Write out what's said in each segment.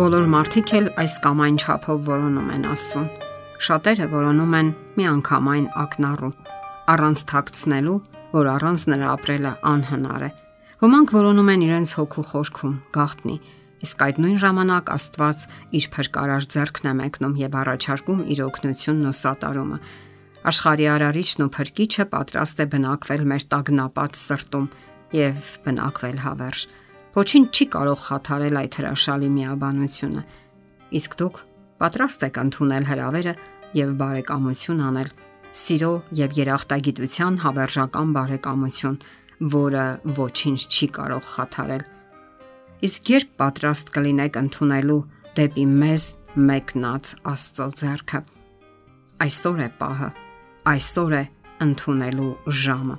Բոլոր մարդիկ էլ այս կամ այն չափով որոնում են Աստծուն։ Շատերը որոնում են միանգամայն ակնառու, առանց թաքցնելու, որ առանց նրա ապրելը անհնար է։ Ոմանք որոնում են իրենց հոգու խորքում, գաղտնի, իսկ այդ նույն ժամանակ Աստված իր փրկարար ձեռքն է մեկնում եւ առաջարկում իր օգնությունն ու սատարումը։ Աշխարհի արարիչն ու փրկիչը պատրաստ է բնակվել մեր տագնապած սրտում եւ բնակվել հավերժ։ Ոչինչ չի կարող խաթարել այդ հրաշալի միաբանությունը։ Իսկ դուք պատրաստ եք ընդունել հրավերը եւ բարեկամություն անել։ Սիրո եւ երախտագիտության հավերժական բարեկամություն, որը ոչինչ չի կարող խաթարել։ Իսկ երբ պատրաստ կլինեք ընդունելու դեպի մեզ մեկնած Աստծո ձեռքը։ Այսօր է պահը այսօր է ընդունելու ժամը։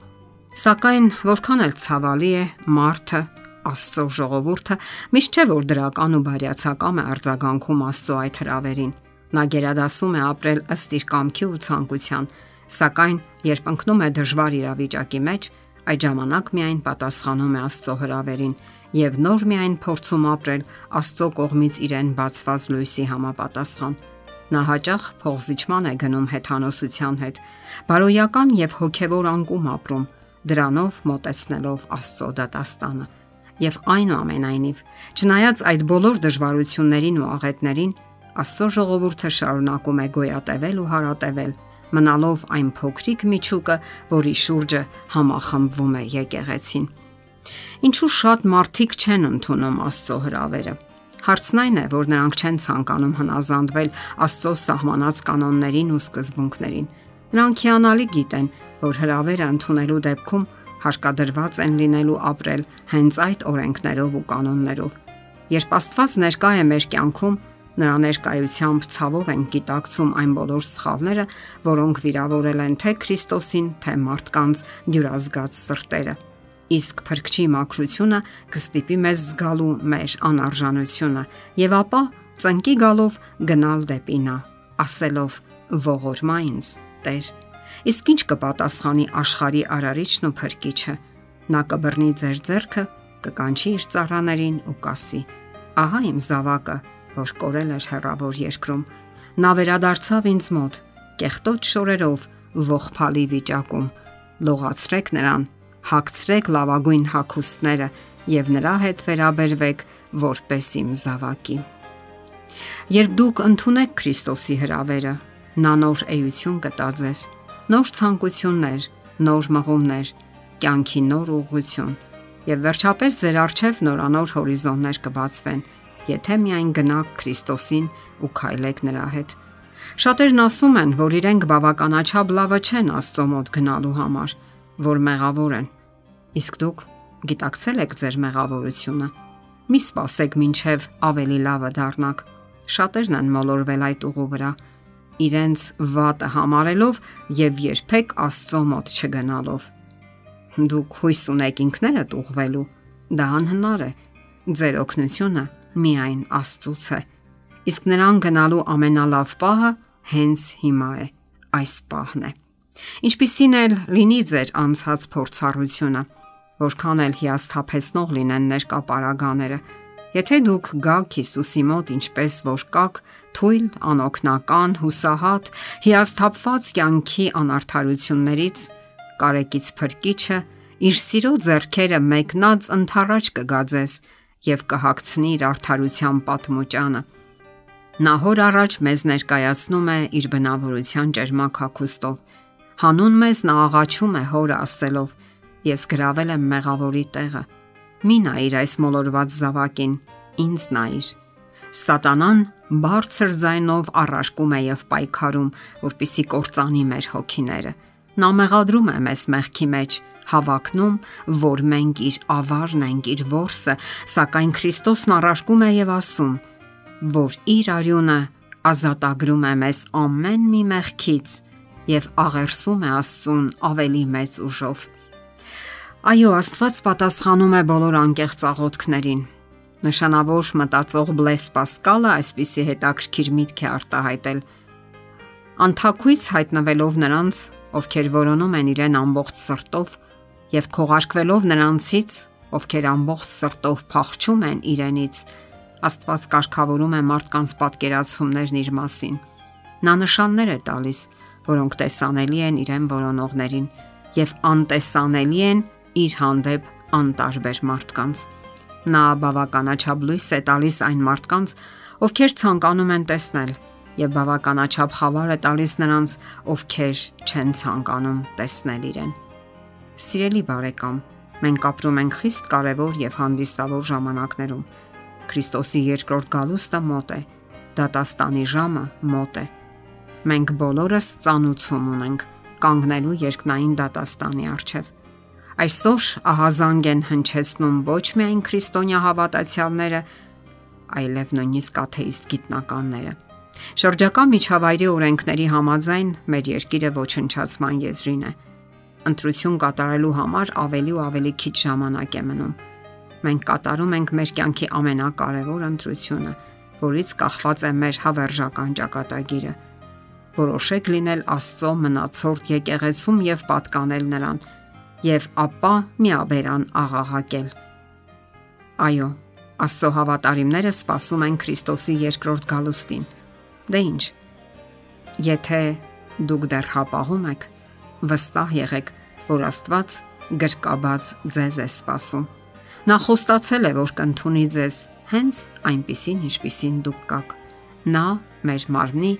Սակայն որքան էլ ցավալի է մարդը Աստծո ժողովուրդը միշտ չէ որ դրական ու բարյացակամ է արձագանքում Աստծո այդ հրավերին։ Նա գերադասում է ապրել ըստ իր կամքի ու ցանկության, սակայն երբ ընկնում է դժվար իրավիճակի մեջ, այդ ժամանակ միայն պատասխանում է Աստծո հրավերին եւ նոր միայն փորձում ապրել Աստծո կողմից իրեն բացված լույսի համապատասխան։ Նա հաճախ փողզիչման է գնում հեթանոսության հետ, բարոյական եւ հոգեվոր անկում ապրում, դրանով մտածնելով Աստծո դատաստանը։ Եվ այնուամենայնիվ, չնայած այդ բոլոր դժվարություններին ու աղետներին, Աստծո ժողովուրդը շարունակում է գոյատևել ու հարատևել, մնալով այն փոքրիկ միջուկը, որի շուրջը համախմբվում է եկեղեցին։ Ինչու շատ մարդիկ չեն ընդունում Աստծո հրավերը Հարցն այն է, որ նրանք չեն ցանկանում հնազանդվել Աստծո սահմանած կանոններին ու սկզբունքներին։ Նրանք հիանալի գիտեն, որ հրավերը ընդունելու դեպքում հարկադրված են լինելու ապրել հենց այդ օրենքներով ու կանոններով։ Երբ Աստված ներկա է մեր կյանքում, նրա ներկայությամբ ցավով են գիտակցում այն բոլոր սխալները, որոնք վիրավորել են թե Քրիստոսին, թե մարդկանց դյուրազգաց սրտերը իսկ փրկչի մաքրությունը կստիպի մեզ զգալու մեր անարժանությունը եւ ապա ծնկի գալով գնալ դեպի նա, ասելով ողորմա ինձ Տեր։ Իսկ ինչ կպատասխանի աշխարի արարիչն ու փրկիչը։ Նա կբռնի ձեր ձեռքը, կկանչի իր ծառաներին ու կասի. Ահա իմ զավակը, որ կորել էր հեռավոր երկրում։ Նա վերադարձավ ինձ մոտ, կեղտոտ շորերով, ողփալի վիճակում։ Լողացրեք նրան հագցրեք լավագույն հագուստները եւ նրա հետ վերաբերվեք որպես իմ զավակի։ Երբ դուք ընդունեք Քրիստոսի հրավերը, նա նոր էություն կտա ձեզ, նոր ցանկություններ, նոր մղումներ, կյանքի նոր ուղղություն եւ վերջապես ձեր արժեվ նորանոր հորիզոններ կբացվեն, եթե միայն գնաք Քրիստոսին ու քայլեք նրա հետ։ Շատերն ասում են, որ իրենք բավականաչափ լավը չեն Աստծո մոտ գնալու համար, որ մեղավոր են։ Իսկ դուք գիտակցել եք ձեր մեղավորությունը։ Մի սпасեք ինչև ավելի լավը դառնաք։ Շատերն են մոլորվել այդ ուղու վրա, իրենց վատը համարելով եւ երբեք Աստծո մոտ չգնալով։ Դուք հույս ունեք ինքներդ ուղվելու։ Դա անհնար է։ Ձեր օգնությունը միայն Աստծուց է։ Իսկ նրան գնալու ամենալավ պահը հենց հիմա է։ Այս պահն է։ Ինչպիսին էլ լինի ձեր անցած փորձառությունը, որքան էլ հիասթափեցնող լինեն ներկա պարագաները, Եթե դուք գաք Հիսուսի մոտ ինչպես որ կաք, թույլ, անօքնական, հուսահատ, հիասթափված կյանքի անարթարություններից, կարեկից փրկիչը իր սիրո зерքերը մեկնած ընթառաջ կգա ձեզ եւ կհակցնի իր արթարության պատմոճանը։ Նա հոր առաջ մեզ ներկայացնում է իր բնավորության ճերմակ հագուստով։ Հանուն մեզ նա աղաչում է հորը ասելով. Ես գրավել եմ մեղավորի տեղը Մի նայիր այս մոլորված զավակին, ինձ նայիր։ Սատանան բարձր ձայնով առարկում է եւ պայքարում, որպիսի կործանի մեր հոգիները։ Նա մեղադրում է մեզ մեղքի մեջ, հավակնում, որ մենք իր ավարն ենք, իր ворսը, սակայն Քրիստոսն առարկում է եւ ասում, որ իր արյունը ազատագրում է մեզ ամեն մի մեղքից եւ աղերսում է Աստծուն ավելի մեծ ուժով։ Այո, Աստված պատասխանում է բոլոր անկեղծ աղոթքներին։ Նշանավոր մտածող Բլես Պասկալը այսպիսի հետաքրքիր միտք է արտահայտել։ Անթակույց հայտնվելով նրանց, ովքեր որոնում են իրեն ամբողջ սրտով եւ քողարկվելով նրանցից, ովքեր ամբողջ սրտով փախչում են իրենից, Աստված կարգավորում է մարդկանց պատկերացումներն իր մասին։ Նա նշաններ է տալիս, որոնք տեսանելի են իրեն որոնողներին եւ անտեսանելի են իր հանդեպ անտարբեր մարդկանց։ Նա բավականաչափ լույս է տալիս այն մարդկանց, ովքեր ցանկանում են տեսնել, եւ բավականաչափ խավար է տալիս նրանց, ովքեր չեն ցանկանում տեսնել իրեն։ Սիրելի բարեկամ, մենք ապրում ենք խիստ կարևոր եւ հանդիսավոր ժամանակներում։ Քրիստոսի երկրորդ գալուստը մոտ է։ Դատաստանի ժամը մոտ է։ Մենք բոլորս ծանուցում ունենք կանգնելու երկնային դատաստանի առջև։ Այսօր ահազանգ են հնչեցնում ոչ միայն քրիստոնյա հավատացյալները, այլև նույնիսկ աթեիստ գիտնականները։ Շրջակա միջավայրի օրենքների համաձայն մեր երկիրը ոչնչացման եզրին է։ Ընտրություն կատարելու համար ավելի ու ավելի քիչ ժամանակ է մնում։ Մենք կատարում ենք մեր կյանքի ամենակարևոր ընտրությունը, որից կախված է մեր հավերժական ճակատագիրը որոշեք լինել Աստծո մնացորդ եկեղեցում եւ պատկանել նրան եւ ապա միաբերան աղաղակել։ Այո, Աստծո հավատարիմները սпасում են Քրիստոսի երկրորդ գալուստին։ Դե ի՞նչ։ Եթե դուք դեռ հապաղում եք, վստահ եղեք, որ Աստված գրկաբաց ձեզ է սпасում։ Նա խոստացել է, որ կընդունի ձեզ հենց այնպիսին, ինչպիսին դուք կաք։ Նա մեր մարմնի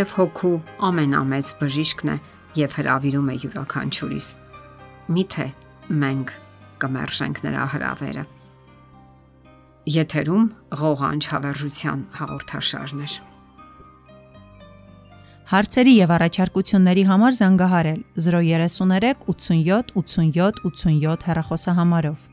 եւ հոգու ամենամեծ բժիշկն է եւ հրավիրում է յուրաքանչյուրիս։ Միթե մենք կմերժենք նրա հրավերը։ Եթերում ղողանջ հավերժության հաղորդաշարն է։ Հարցերի եւ առաջարկությունների համար զանգահարել 033 87 87 87 հեռախոսահամարով։